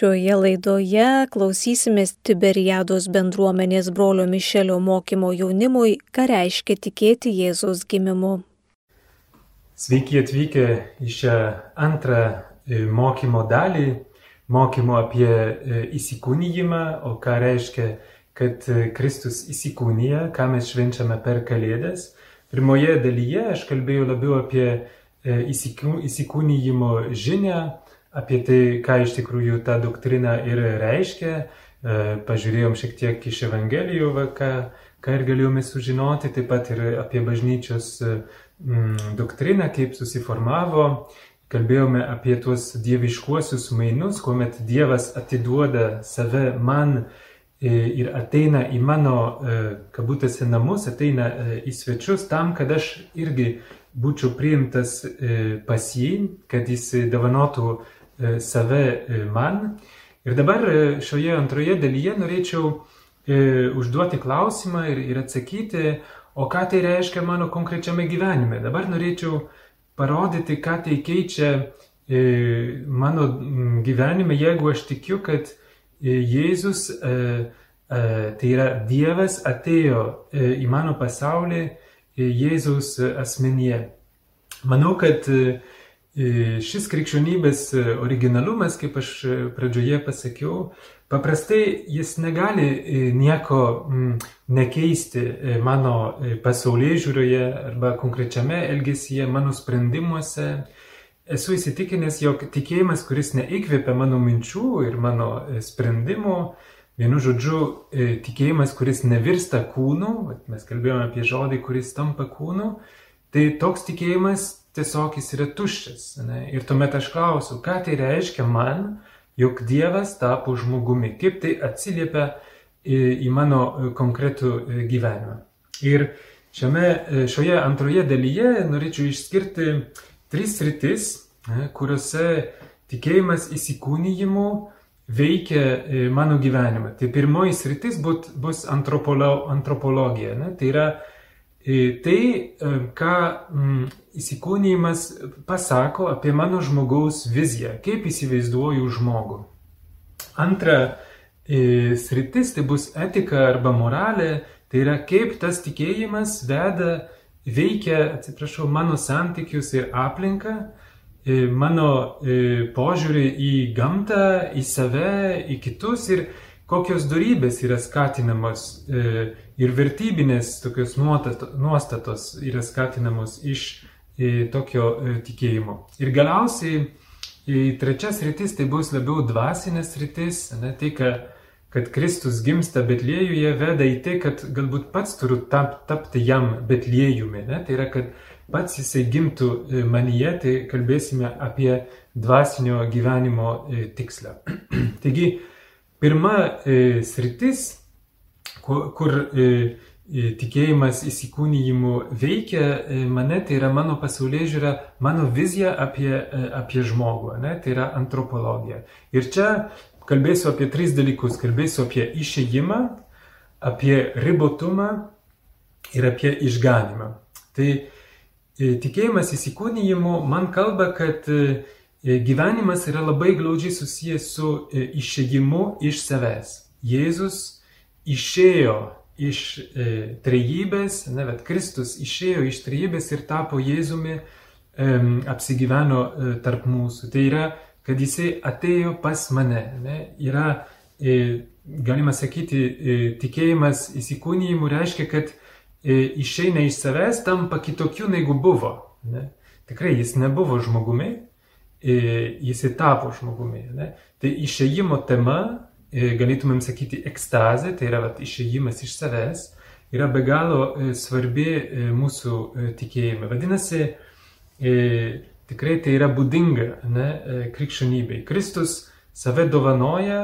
Šioje laidoje klausysimės Tiberiados bendruomenės brolio Mišelio mokymo jaunimui, ką reiškia tikėti Jėzaus gimimu. Sveiki atvykę į šią antrą e, mokymo dalį, mokymo apie e, įsikūnyjimą, o ką reiškia, kad e, Kristus įsikūnyja, ką mes švenčiame per Kalėdas. Pirmoje dalyje aš kalbėjau labiau apie įsikūnyjimo žinę, apie tai, ką iš tikrųjų ta doktrina ir reiškia. E, pažiūrėjom šiek tiek iš Evangelijų, va, ką, ką ir galėjome sužinoti, taip pat ir apie bažnyčios mm, doktriną, kaip susiformavo. Kalbėjome apie tuos dieviškuosius mainus, kuomet Dievas atiduoda save man e, ir ateina į mano, kabutėse, namus, ateina į svečius tam, kad aš irgi būčiau priimtas pas jį, kad jis davanotų save e, man. Ir dabar e, šioje antroje dalyje norėčiau užduoti klausimą ir, ir atsakyti, o ką tai reiškia mano konkrečiame gyvenime. Dabar norėčiau parodyti, ką tai keičia mano gyvenime, jeigu aš tikiu, kad Jėzus, tai yra Dievas, atėjo į mano pasaulį Jėzaus asmenyje. Manau, kad Šis krikščionybės e, originalumas, kaip aš e, pradžioje pasakiau, paprastai jis negali e, nieko nekeisti mano pasaulyje žiūroje arba konkrečiame elgesyje, mano sprendimuose. Esu įsitikinęs, jog tikėjimas, kuris neįkvėpia mano minčių ir mano sprendimų, vienu žodžiu, tikėjimas, kuris nevirsta kūnu, mes kalbėjome apie žodį, kuris tampa kūnu, tai toks tikėjimas tiesiog jis yra tuščias. Ne? Ir tuomet aš klausiu, ką tai reiškia man, jog Dievas tapo žmogumi, kaip tai atsiliepia į, į mano e, konkretų e, gyvenimą. Ir šiame, e, šioje antroje dalyje norėčiau išskirti tris rytis, kuriuose tikėjimas įsikūnyjimu veikia mano gyvenimą. Tai pirmoji sritis bus antropolo, antropologija. Ne? Tai yra Tai, ką įsikūnymas pasako apie mano žmogaus viziją, kaip įsivaizduoju žmogų. Antra sritis tai bus etika arba moralė, tai yra kaip tas tikėjimas veda, veikia, atsiprašau, mano santykius ir aplinką, mano požiūrį į gamtą, į save, į kitus. Ir kokios darybės yra skatinamos e, ir vertybinės tokios nuostatos yra skatinamos iš e, tokio e, tikėjimo. Ir galiausiai trečias rytis tai bus labiau dvasinės rytis, ne, tai, kad, kad Kristus gimsta Betlėjuje, veda į tai, kad galbūt pats turiu tap, tapti jam Betlėjumi. Ne, tai yra, kad pats jisai gimtų manyje, tai kalbėsime apie dvasinio gyvenimo tikslą. Taigi, Pirma e, sritis, kur, kur e, e, tikėjimas įsikūnyjimu veikia e, mane, tai yra mano pasaulyje žiūra, mano vizija apie, e, apie žmogų, ne? tai yra antropologija. Ir čia kalbėsiu apie tris dalykus. Kalbėsiu apie išėjimą, apie ribotumą ir apie išganimą. Tai tikėjimas įsikūnyjimu man kalba, kad E, gyvenimas yra labai glaudžiai susijęs su e, išėjimu iš savęs. Jėzus išėjo iš e, trejybės, ne, bet Kristus išėjo iš trejybės ir tapo Jėzumi, e, apsigyveno e, tarp mūsų. Tai yra, kad jisai atėjo pas mane. Ne, yra, e, galima sakyti, e, tikėjimas įsikūnyjimu reiškia, kad e, išeina iš savęs, tampa kitokiu negu buvo. Ne. Tikrai jis nebuvo žmogumi, jis tapo žmogumi. Ne? Tai išėjimo tema, galėtumėm sakyti, ekstazė, tai yra vat, išėjimas iš savęs, yra be galo svarbi mūsų tikėjime. Vadinasi, tikrai tai yra būdinga ne, krikščionybei. Kristus save dovanoja,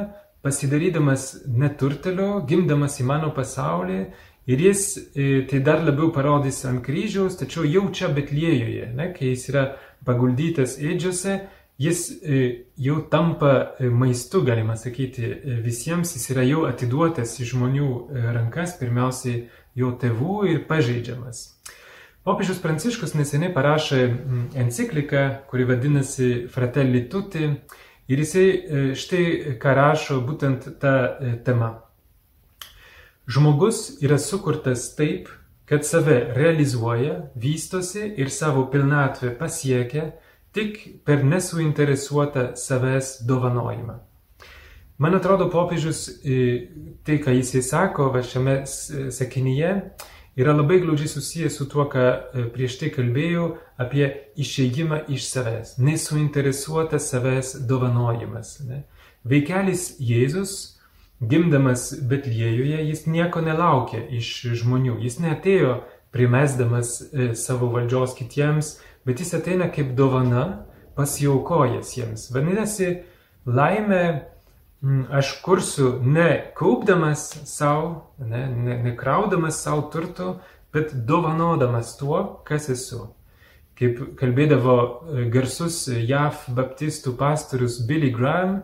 pasidarydamas neturtelio, gimdamas į mano pasaulį ir jis tai dar labiau parodys ant kryžiaus, tačiau jau čia Betlėjuje, ne, kai jis yra paguldytas ėdžiose, jis e, jau tampa e, maistu, galima sakyti, e, visiems, jis yra jau atiduotas į žmonių rankas, pirmiausiai jo tėvų ir pažeidžiamas. Popiežius Pranciškus neseniai parašė encikliką, kuri vadinasi Fratelli Tutti Ir jisai štai ką rašo būtent tą temą. Žmogus yra sukurtas taip, kad save realizuoja, vystosi ir savo pilnatvę pasiekia tik per nesuinteresuotą savęs dovanojimą. Man atrodo, popiežius tai, ką jisai sako va šiame sakinyje, yra labai glaudžiai susijęs su tuo, ką prieš tai kalbėjau apie išėjimą iš savęs, nesuinteresuotas savęs dovanojimas. Ne? Veikelis Jėzus Gimdamas Betliejuje jis nieko nelaukė iš žmonių, jis neatėjo primesdamas e, savo valdžios kitiems, bet jis ateina kaip dovana, pasiaukojęs jiems. Vadinasi, laimę aš kursiu ne kaupdamas savo, ne, ne, nekraudamas savo turtų, bet dovanodamas tuo, kas esu. Kaip kalbėdavo e, garsus JAV baptistų pastorius Billy Graham,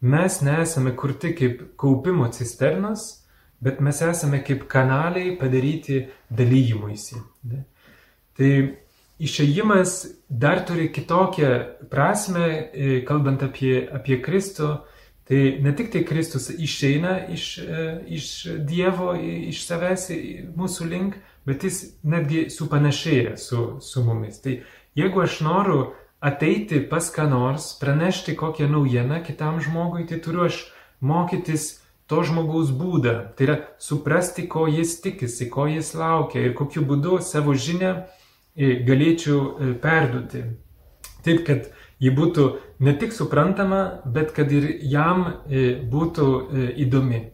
Mes nesame kurti kaip kaupimo cisternos, bet mes esame kaip kanaliai padaryti dalyjimuisi. Tai išėjimas dar turi kitokią prasme, kalbant apie, apie Kristų. Tai ne tik tai Kristus išeina iš, e, iš Dievo, iš savęs mūsų link, bet jis netgi supanašėja su, su mumis. Tai jeigu aš noriu ateiti pas ką nors, pranešti kokią naujieną kitam žmogui, tai turiu aš mokytis to žmogaus būdą. Tai yra suprasti, ko jis tikisi, ko jis laukia ir kokiu būdu savo žinią e, galėčiau e, perduoti. Taip, kad ji būtų ne tik suprantama, bet kad ir jam e, būtų įdomi.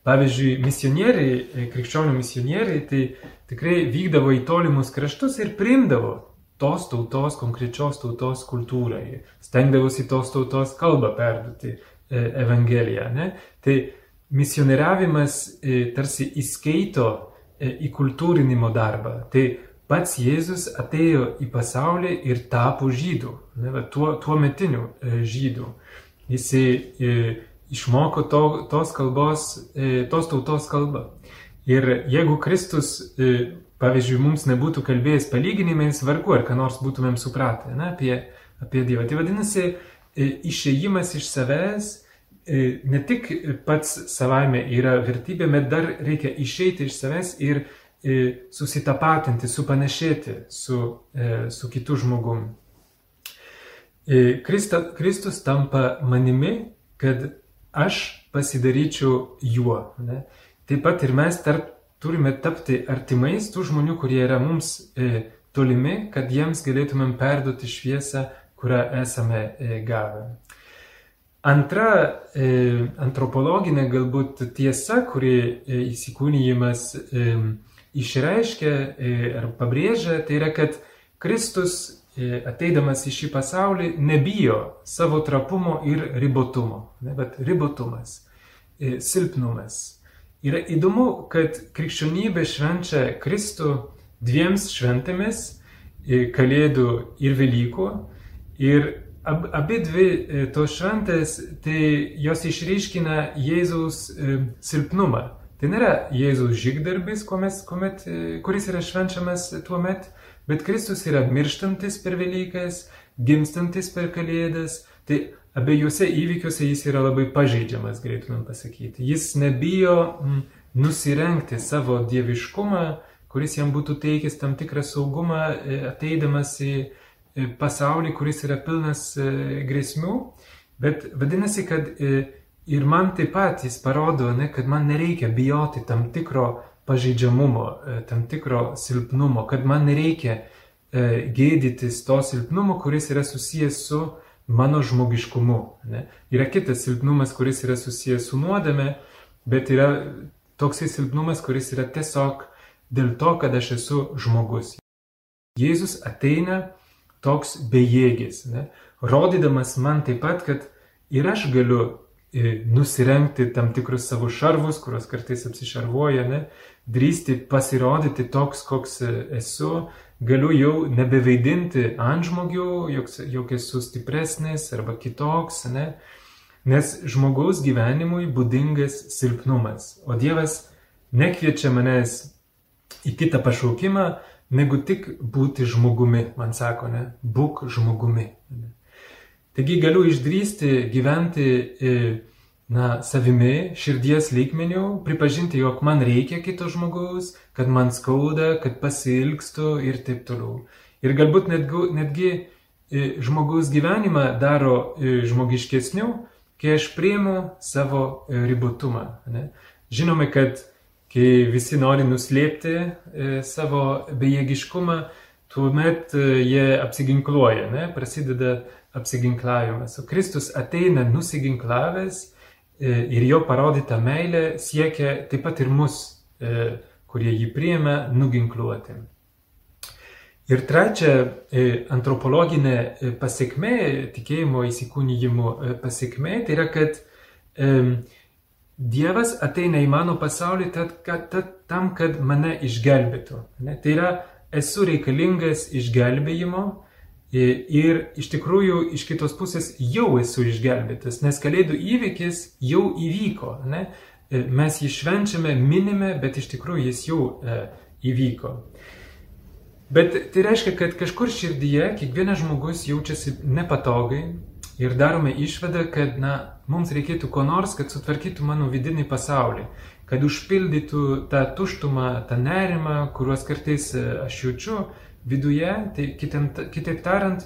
Pavyzdžiui, misionieriai, krikščionių misionieriai, tai tikrai vykdavo į tolimus kraštus ir priimdavo tos tautos, konkrečios tautos kultūrai, stengdavosi tos tautos kalbą perduoti e, Evangeliją. Ne? Tai misionieriavimas e, tarsi įskaito e, į kultūrinimo darbą. Tai pats Jėzus atėjo į pasaulį ir tapo žydų, ne, va, tuo, tuo metiniu žydų. Jisai išmoko to, tos kalbos, tos tautos kalbą. Ir jeigu Kristus pavyzdžiui, mums nebūtų kalbėjęs palyginimais, vargu ar ką nors būtumėm supratę ne, apie, apie Dievą. Tai vadinasi, e, išėjimas iš savęs e, ne tik pats savaime yra vertybė, bet dar reikia išeiti iš savęs ir e, susitapatinti, supanašėti su, su kitu žmogum. Krista, Kristus tampa manimi, kad aš pasidaryčiau juo. Ne? Taip pat ir mes tarp turime tapti artimais tų žmonių, kurie yra mums e, tolimi, kad jiems galėtumėm perduoti šviesą, kurią esame e, gavę. Antra e, antropologinė galbūt tiesa, kuri e, įsikūnyjimas e, išreiškia e, ar pabrėžia, tai yra, kad Kristus e, ateidamas į šį pasaulį nebijo savo trapumo ir ribotumo, ne, bet ribotumas, e, silpnumas Yra įdomu, kad krikščionybė švenčia Kristų dviems šventėmis - Kalėdų ir Velykų. Ir ab, abi dvi e, tos šventės, tai jos išryškina Jėzaus e, silpnumą. Tai nėra Jėzaus žygdarbis, kuomet, kuomet, e, kuris yra švenčiamas tuo met, bet Kristus yra mirštantis per Velykas, gimstantis per Kalėdas. Tai abiejose įvykiuose jis yra labai pažeidžiamas, galėtumėm pasakyti. Jis nebijo mm, nusirengti savo dieviškumą, kuris jam būtų teikęs tam tikrą saugumą, e, ateidamas į e, pasaulį, kuris yra pilnas e, grėsmių. Bet vadinasi, kad ir man taip pat jis parodo, ne, kad man nereikia bijoti tam tikro pažeidžiamumo, tam tikro silpnumo, kad man nereikia gėdytis to silpnumo, kuris yra susijęs su mano žmogiškumu. Ne? Yra kitas silpnumas, kuris yra susijęs su nuodėme, bet yra toksai silpnumas, kuris yra tiesiog dėl to, kad aš esu žmogus. Jėzus ateina toks bejėgis, ne? rodydamas man taip pat, kad ir aš galiu e, nusirengti tam tikrus savo šarvus, kuriuos kartais apsišarvoja, ne? drįsti pasirodyti toks, koks e, esu, galiu jau nebevaidinti antžmogių, jog, jog esu stipresnis arba kitoks, ne? nes žmogaus gyvenimui būdingas silpnumas, o Dievas nekviečia manęs į kitą pašaukimą, negu tik būti žmogumi, man sako, ne, būk žmogumi. Ne? Taigi galiu išdrysti gyventi e, na, savimi, širdies lygmenių, pripažinti, jog man reikia kito žmogaus, kad man skauda, kad pasilgstu ir taip toliau. Ir galbūt netgi, netgi e, žmogaus gyvenimą daro žmogiškesniu, kai aš priimu savo ribotumą. Ne? Žinome, kad kai visi nori nuslėpti e, savo bejėgiškumą, tuomet e, jie apsiginkluoja, ne? prasideda apsiginklavimas. O Kristus ateina nusiginklavęs e, ir jo parodyta meilė siekia taip pat ir mus, e, kurie jį priėmė, nuginkluoti. Ir trečia, e, antropologinė e, pasiekmė, tikėjimo įsikūnyjimo e, pasiekmė, tai yra, kad Dievas ateina į mano pasaulį tad, kad, tad, tam, kad mane išgelbėtų. Ne? Tai yra, esu reikalingas išgelbėjimo ir iš tikrųjų iš kitos pusės jau esu išgelbėtas, nes kalėdų įvykis jau įvyko. Ne? Mes jį švenčiame, minime, bet iš tikrųjų jis jau e, įvyko. Bet tai reiškia, kad kažkur širdyje kiekvienas žmogus jaučiasi nepatogai, ir darome išvadą, kad na, mums reikėtų ko nors, kad sutvarkytų mano vidinį pasaulį, kad užpildytų tą tuštumą, tą nerimą, kuriuos kartais e, aš jaučiu viduje, tai kitaip, kitaip tariant,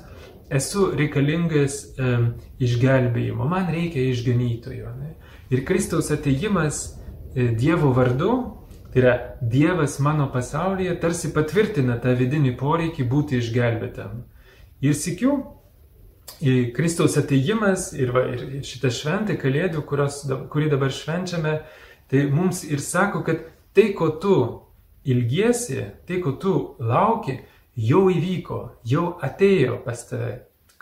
esu reikalingas um, išgelbėjimo, man reikia išganytojo. Ne? Ir Kristaus ateimas e, Dievo vardu, tai yra Dievas mano pasaulyje, tarsi patvirtina tą vidinį poreikį būti išgelbėtam. Ir sikiu, Kristaus ateimas ir, va, ir šitą šventę Kalėdų, kurios, kurį dabar švenčiame, tai mums ir sako, kad tai, ko tu ilgiesi, tai, ko tu lauki, jau įvyko, jau atėjo pas tave.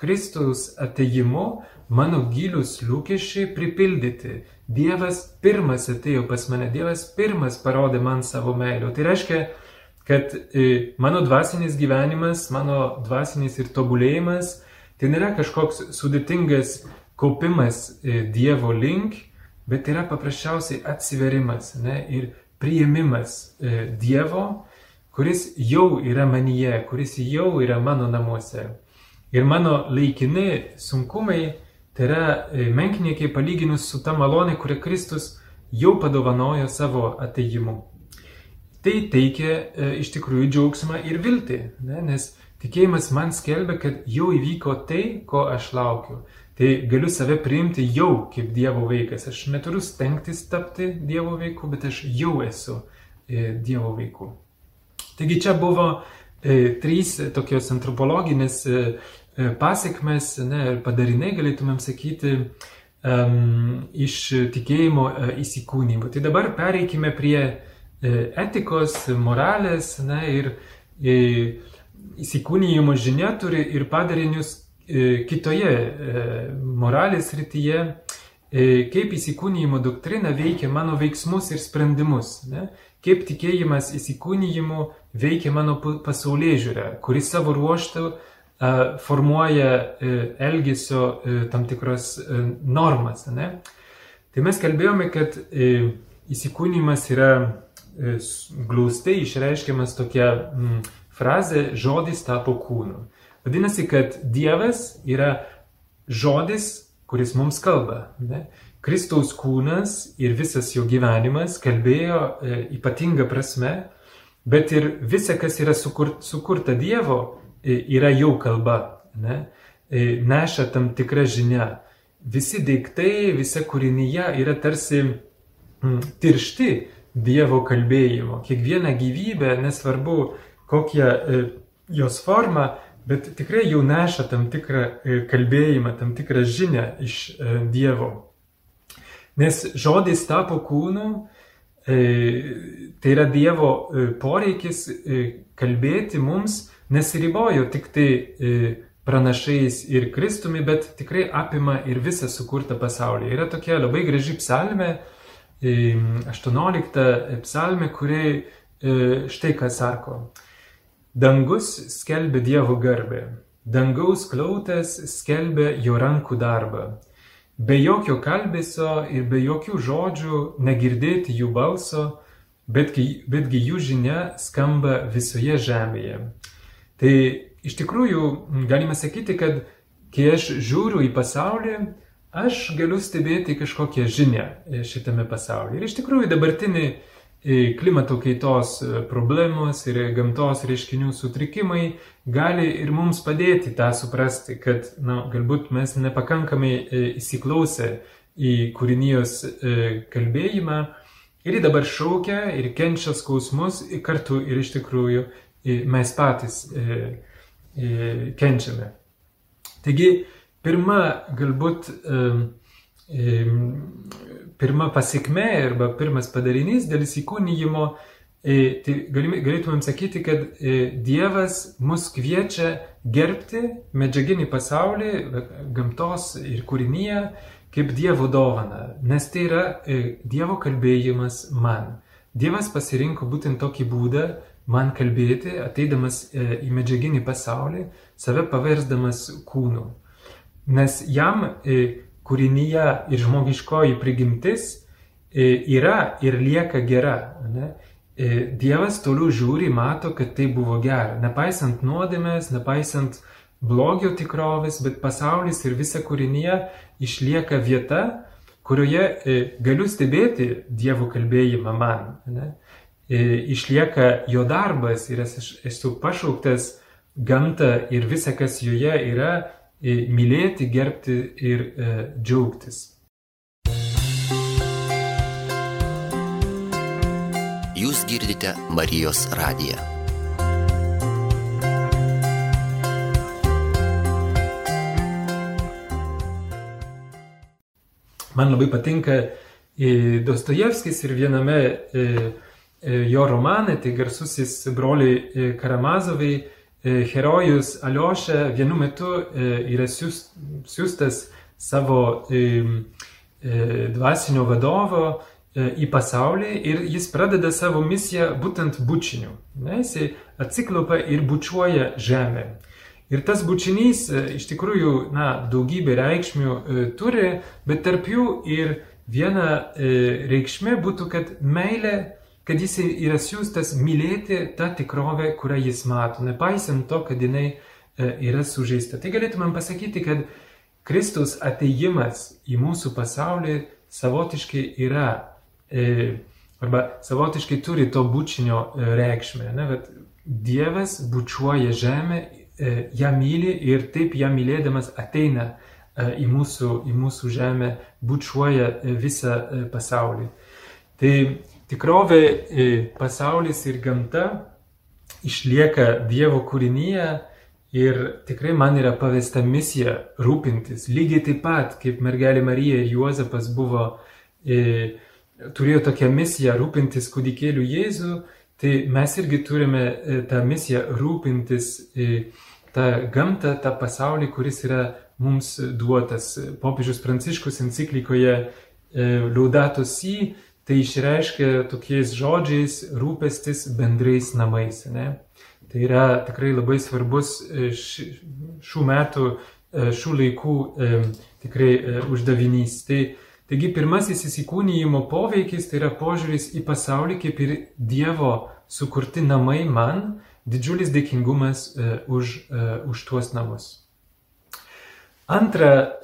Kristaus ateimu mano gilius lūkesčiai pripildyti. Dievas pirmas atėjo pas mane, Dievas pirmas parodė man savo meilę. Tai reiškia, kad e, mano dvasinis gyvenimas, mano dvasinis ir tobulėjimas Tai nėra kažkoks sudėtingas kaupimas e, Dievo link, bet yra paprasčiausiai atsiverimas ne, ir priėmimas e, Dievo, kuris jau yra manyje, kuris jau yra mano namuose. Ir mano laikini sunkumai tai yra e, menkniekiai palyginus su ta malonė, kurią Kristus jau padovanojo savo ateimu. Tai teikia e, iš tikrųjų džiaugsmą ir viltį, ne, nes Tikėjimas man skelbia, kad jau įvyko tai, ko aš laukiu. Tai galiu save priimti jau kaip Dievo vaikas. Aš neturiu stengtis tapti Dievo vaiku, bet aš jau esu e, Dievo vaiku. Taigi čia buvo e, trys tokios antropologinės e, pasiekmes ne, ir padariniai, galėtumėm sakyti, um, iš tikėjimo e, įsikūnymo. Tai dabar pereikime prie e, etikos, moralės ne, ir e, įsikūnyjimo žinia turi ir padarinius e, kitoje e, moralės rytyje, e, kaip įsikūnyjimo doktrina veikia mano veiksmus ir sprendimus, ne? kaip tikėjimas įsikūnyjimu veikia mano pasaulyje žiūrę, kuris savo ruoštų formuoja elgesio tam tikras normas. Ne? Tai mes kalbėjome, kad įsikūnymas yra glaustai išreiškiamas tokia frazė žodis tapo kūnu. Vadinasi, kad Dievas yra žodis, kuris mums kalba. Ne? Kristaus kūnas ir visas jo gyvenimas kalbėjo e, ypatinga prasme, bet ir visa, kas yra sukur, sukurta Dievo, e, yra jau kalba. Ne? Neša tam tikrą žinią. Visi daiktai, visa kūrinyje yra tarsi mm, tiršti Dievo kalbėjimo. Kiekviena gyvybė, nesvarbu, kokią e, jos formą, bet tikrai jau neša tam tikrą e, kalbėjimą, tam tikrą žinią iš e, Dievo. Nes žodis tapo kūnu, tai yra Dievo poreikis kalbėti mums nesiribojo tik tai pranašais ir Kristumi, bet tikrai apima ir visą sukurtą pasaulį. Yra tokia labai graži psalmė, 18 psalmė, kuri štai ką sako. Dangus skelbia Dievo garbę, dangaus klautas skelbia jo rankų darbą. Be jokio kalbėsio ir be jokių žodžių negirdėti jų balso, betgi, betgi jų žinia skamba visoje žemėje. Tai iš tikrųjų galime sakyti, kad kai aš žiūriu į pasaulį, aš galiu stebėti kažkokią žinią šitame pasaulyje. Ir iš tikrųjų dabartinį klimato kaitos problemos ir gamtos reiškinių sutrikimai gali ir mums padėti tą suprasti, kad na, galbūt mes nepakankamai įsiklausę į kūrinijos kalbėjimą ir dabar šaukia ir kenčia skausmus ir kartu ir iš tikrųjų mes patys kenčiame. Taigi, pirma, galbūt pirma pasiekme arba pirmas padarinys dėl įsikūnyjimo, e, tai galėtumėm sakyti, kad e, Dievas mus kviečia gerbti medžiaginį pasaulį, gamtos ir kūrinyje kaip Dievo dovana, nes tai yra e, Dievo kalbėjimas man. Dievas pasirinko būtent tokį būdą man kalbėti, ateidamas į medžiaginį pasaulį, save paversdamas kūnu. Nes jam kūrinyje ir žmogiškoji prigimtis e, yra ir lieka gera. Ne? E, Dievas toliau žiūri, mato, kad tai buvo gera. Nepaisant nuodėmės, nepaisant blogio tikrovės, bet pasaulis ir visa kūrinyje išlieka vieta, kurioje e, galiu stebėti Dievo kalbėjimą man. Ne? Išlieka jo darbas ir aš esu pašauktas gamtą ir visa, kas joje yra, mylėti, gerbti ir e, džiaugtis. Jūs girdite Marijos radiją. Man labai patinka e, Dostojevskis ir viename e, jo romane, tai garsusis broliai Karamazovai, E, herojus Alioša vienu metu e, yra siūstas savo e, dvasinio vadovo į pasaulį ir jis pradeda savo misiją būtent bučiniu. Ne, jis atsiklopia ir bučiuoja žemę. Ir tas bučinys iš tikrųjų na, daugybę reikšmių turi, bet tarp jų ir viena reikšmė būtų, kad meilė kad jis yra siūstas mylėti tą tikrovę, kurią jis mato, nepaisant to, kad jinai e, yra sužeista. Tai galėtumėm pasakyti, kad Kristus ateimas į mūsų pasaulį savotiškai yra, e, arba savotiškai turi to bučinio e, reikšmę. Ne, bet Dievas bučiuoja žemę, ją myli ir taip ją mylėdamas ateina į mūsų, į mūsų žemę, bučiuoja visą pasaulį. Tai Tikrovė, e, pasaulis ir gamta išlieka Dievo kūrinyje ir tikrai man yra pavesta misija rūpintis. Lygiai taip pat, kaip mergelė Marija ir Juozapas buvo, e, turėjo tokią misiją rūpintis kūdikėlių Jėzų, tai mes irgi turime e, tą misiją rūpintis e, tą gamtą, tą pasaulį, kuris yra mums duotas. Popiežius Pranciškus enciklikoje e, Laudato Si tai išreiškia tokiais žodžiais rūpestis bendrais namais. Ne? Tai yra tikrai labai svarbus e, šių metų, e, šių laikų e, tikrai uždavinys. Tai, taigi pirmasis įsikūnyjimo poveikis tai yra požiūris į pasaulį kaip ir Dievo sukurti namai man, didžiulis dėkingumas už, už tuos namus. Antra,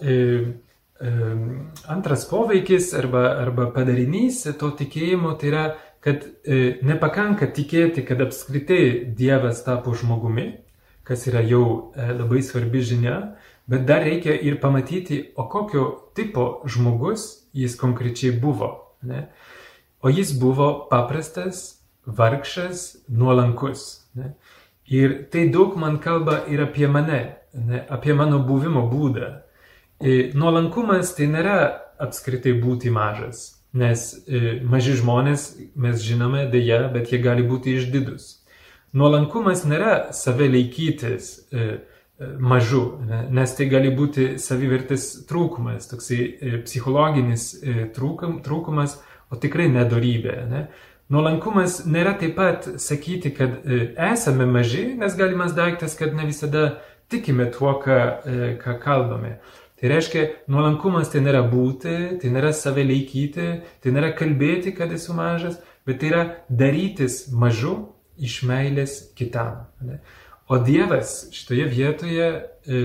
Antras poveikis arba, arba padarinys to tikėjimo tai yra, kad e, nepakanka tikėti, kad apskritai Dievas tapo žmogumi, kas yra jau e, labai svarbi žinia, bet dar reikia ir pamatyti, o kokio tipo žmogus jis konkrečiai buvo. Ne? O jis buvo paprastas, vargšas, nuolankus. Ne? Ir tai daug man kalba ir apie mane, ne? apie mano buvimo būdą nuolankumas tai nėra apskritai būti mažas, nes e, maži žmonės, mes žinome, dėja, bet jie gali būti išdidus. Nuolankumas nėra save laikytis e, mažu, nes tai gali būti savivertės trūkumas, toksai psichologinis trūkumas, o tikrai nedorybė. Ne? Nuolankumas nėra taip pat sakyti, kad esame maži, nes galimas daiktas, kad ne visada tikime tuo, ką, ką kalbame. Tai reiškia, nuolankumas tai nėra būti, tai nėra save laikyti, tai nėra kalbėti, kad esu mažas, bet tai yra darytis mažu iš meilės kitam. Ne? O Dievas šitoje vietoje e,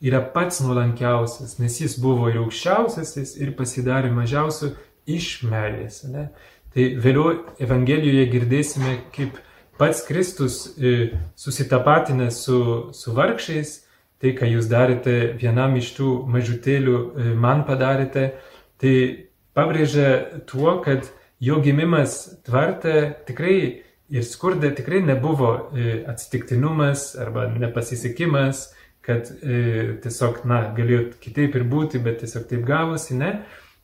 yra pats nuolankiausias, nes jis buvo ir aukščiausiasis ir pasidarė mažiausiu iš meilės. Ne? Tai vėliau Evangelijoje girdėsime, kaip pats Kristus e, susitapatina su, su vargšiais, tai, ką jūs darėte vienam iš tų mažutėlių, e, man padarėte, tai pabrėžia tuo, kad jo gimimas tvarte tikrai ir skurde tikrai nebuvo e, atsitiktinumas arba nepasisekimas, kad e, tiesiog, na, galėjo kitaip ir būti, bet tiesiog taip gavosi, ne.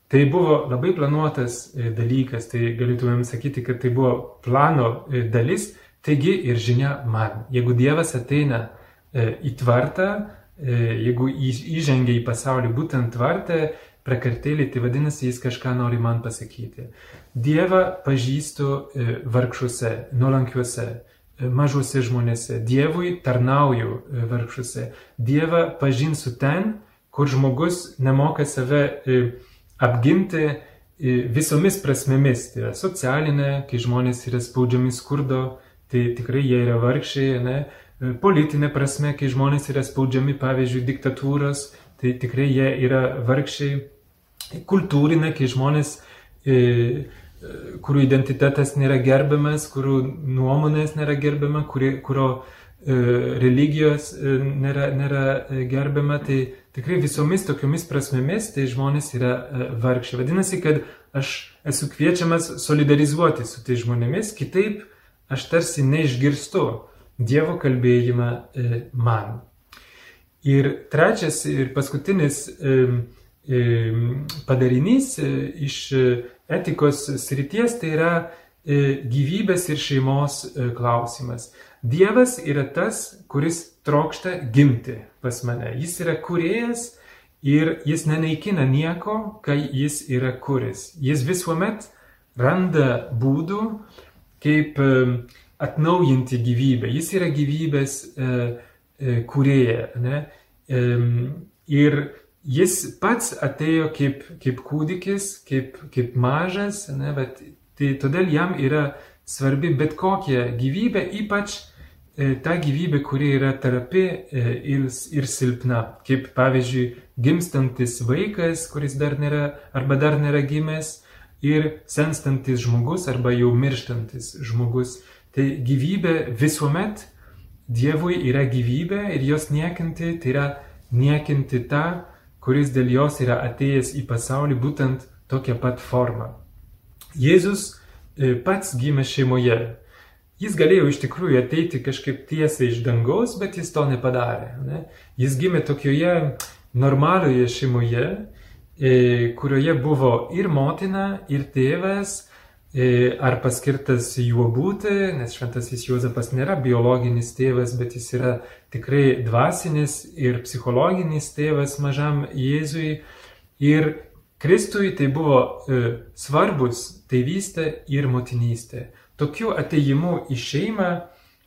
Tai buvo labai planuotas dalykas, tai galėtumėm sakyti, kad tai buvo plano dalis, taigi ir žinia man. Jeigu Dievas ateina į tvartą, e, jeigu įžengia į pasaulį būtent tvartą, prakartėlį, tai vadinasi, jis kažką nori man pasakyti. Dievą pažįstu e, vargšuose, nuolankiuose, mažuose žmonėse. Dievui tarnauju e, vargšuose. Dievą pažinsiu ten, kur žmogus nemoka save e, apginti e, visomis prasmėmis. Tai yra socialinė, kai žmonės yra spaudžiami skurdo, tai tikrai jie yra vargšiai, ne? Politinė prasme, kai žmonės yra spaudžiami, pavyzdžiui, diktatūros, tai tikrai jie yra vargšiai. Kultūrinė, kai žmonės e, kurių identitetas nėra gerbiamas, kurių nuomonės nėra gerbiama, kuri, kurio e, religijos e, nėra, nėra e, gerbiama, tai tikrai visomis tokiomis prasmėmis tai žmonės yra e, vargšiai. Vadinasi, kad aš esu kviečiamas solidarizuoti su tai žmonėmis, kitaip aš tarsi neišgirstu Dievo kalbėjimą e, man. Ir trečias ir paskutinis e, e, padarinys iš etikos srities tai yra gyvybės ir šeimos klausimas. Dievas yra tas, kuris trokšta gimti pas mane. Jis yra kuriejas ir jis nenaikina nieko, kai jis yra kuris. Jis visuomet randa būdų, kaip atnaujinti gyvybę. Jis yra gyvybės kurieja. Ne? Ir jis pats atėjo kaip, kaip kūdikis, kaip, kaip mažas, ne, bet tai todėl jam yra svarbi bet kokia gyvybė, ypač e, ta gyvybė, kuri yra terapi e, ir, ir silpna. Kaip pavyzdžiui, gimstantis vaikas, kuris dar nėra arba dar nėra gimęs, ir senstantis žmogus arba jau mirštantis žmogus. Tai gyvybė visuomet Dievui yra gyvybė ir jos niekinti, tai yra niekinti tą, kuris dėl jos yra atėjęs į pasaulį būtent tokią pat formą. Jėzus e, pats gimė šeimoje. Jis galėjo iš tikrųjų ateiti kažkaip tiesiai iš dangaus, bet jis to nepadarė. Ne? Jis gimė tokioje normalioje šeimoje, e, kurioje buvo ir motina, ir tėvas, ar paskirtas juo būti, nes šventasis Juozapas nėra biologinis tėvas, bet jis yra tikrai dvasinis ir psichologinis tėvas mažam Jėzui. Ir Kristui tai buvo e, svarbus tėvystė ir motinystė. Tokiu ateimu į šeimą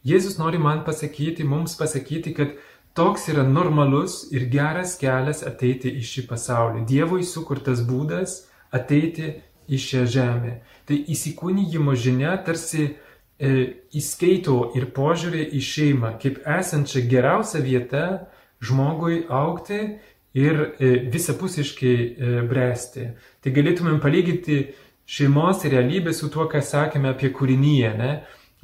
Jėzus nori man pasakyti, mums pasakyti, kad toks yra normalus ir geras kelias ateiti į šį pasaulį. Dievui sukurtas būdas ateiti į šią žemę. Tai įsikūnyjimo žinia tarsi e, įskaito ir požiūrį į šeimą kaip esančią geriausią vietą žmogui aukti ir e, visapusiškai e, bręsti. Tai galėtumėm palyginti šeimos realybę su tuo, ką sakėme apie kūrinyje, ne?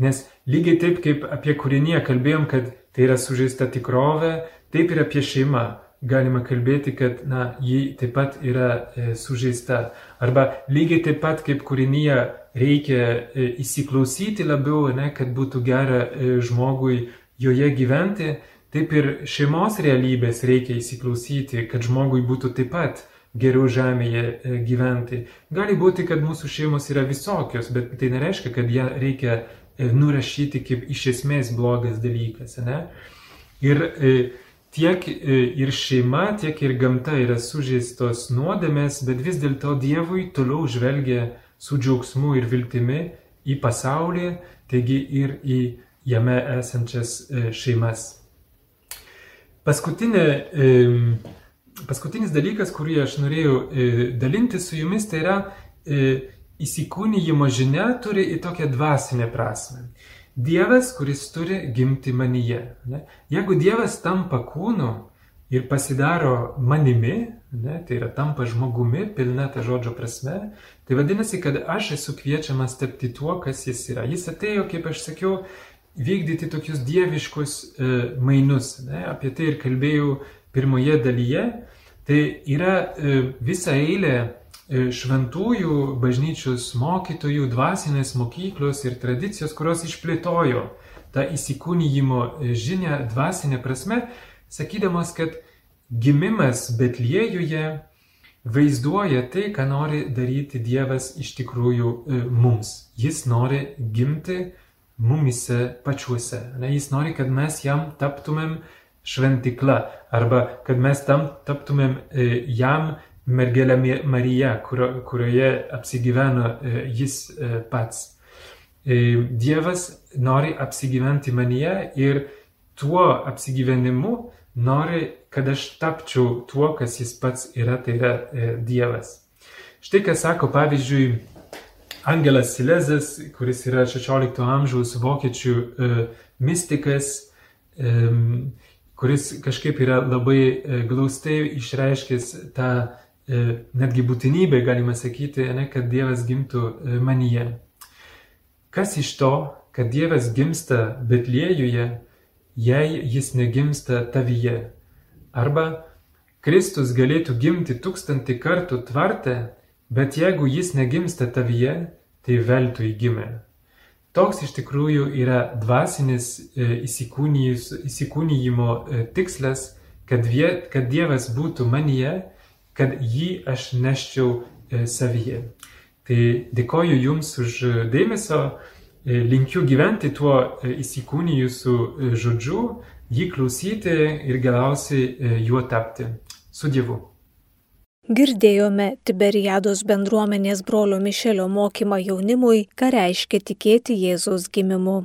Nes lygiai taip kaip apie kūrinyje kalbėjom, kad tai yra sužeista tikrovė, taip ir apie šeimą galima kalbėti, kad na, ji taip pat yra e, sužeista. Arba lygiai taip pat kaip kūrinyje reikia e, įsiklausyti labiau, ne, kad būtų gera e, žmogui joje gyventi, taip ir šeimos realybės reikia įsiklausyti, kad žmogui būtų taip pat geriau žemėje e, gyventi. Gali būti, kad mūsų šeimos yra visokios, bet tai nereiškia, kad ją reikia e, nurašyti kaip iš esmės blogas dalykas. Ne? Ir e, tiek e, ir šeima, tiek ir gamta yra sužeistos nuodėmės, bet vis dėlto Dievui toliau žvelgia su džiaugsmu ir viltimi į pasaulį, taigi ir į jame esančias e, šeimas. Paskutinė, paskutinis dalykas, kurį aš norėjau e, dalinti su jumis, tai yra įsikūnyjimo žinia turi į tokią dvasinę prasme. Dievas, kuris turi gimti manyje. Ne? Jeigu Dievas tampa kūnu, ir pasidaro manimi, ne, tai yra tampa žmogumi, pilna ta žodžio prasme, tai vadinasi, kad aš esu kviečiamas tapti tuo, kas jis yra. Jis atėjo, kaip aš sakiau, vykdyti tokius dieviškus e, mainus. Ne, apie tai ir kalbėjau pirmoje dalyje. Tai yra e, visa eilė šventųjų bažnyčios mokytojų, dvasinės mokyklos ir tradicijos, kurios išplėtojo tą įsikūnyjimo žinę dvasinė prasme, sakydamas, kad gimimas Betliejuje vaizduoja tai, ką nori daryti Dievas iš tikrųjų e, mums. Jis nori gimti mumise pačiuose. Ne, jis nori, kad mes jam taptumėm šventikla arba kad mes tam taptumėm e, jam mergelė Marija, kurio, kurioje apsigyveno e, jis pats. Dievas nori apsigyventi manyje ir tuo apsigyvenimu nori, kad aš tapčiau tuo, kas jis pats yra, tai yra e, Dievas. Štai ką sako, pavyzdžiui, Angelas Silezas, kuris yra 16 amžiaus vokiečių e, mystikas, e, kuris kažkaip yra labai e, glaustai išreiškęs tą e, netgi būtinybę, galima sakyti, ne, kad Dievas gimtų e, manyje. Kas iš to, kad Dievas gimsta Betliejuje, jei jis negimsta tavyje? Arba Kristus galėtų gimti tūkstantį kartų tvarte, bet jeigu jis negimsta tavyje, tai veltui gimė. Toks iš tikrųjų yra dvasinis e, įsikūnyjimo e, tikslas, kad, vie, kad Dievas būtų manyje, kad jį aš neščiau e, savyje. Tai dėkoju Jums už dėmesio, e, linkiu gyventi tuo e, įsikūnijusiu žodžiu, jį klausyti ir galiausiai juo tapti. Su Dievu. Girdėjome Tiberiados bendruomenės brolio Mišelio mokymą jaunimui, ką reiškia tikėti Jėzaus gimimu.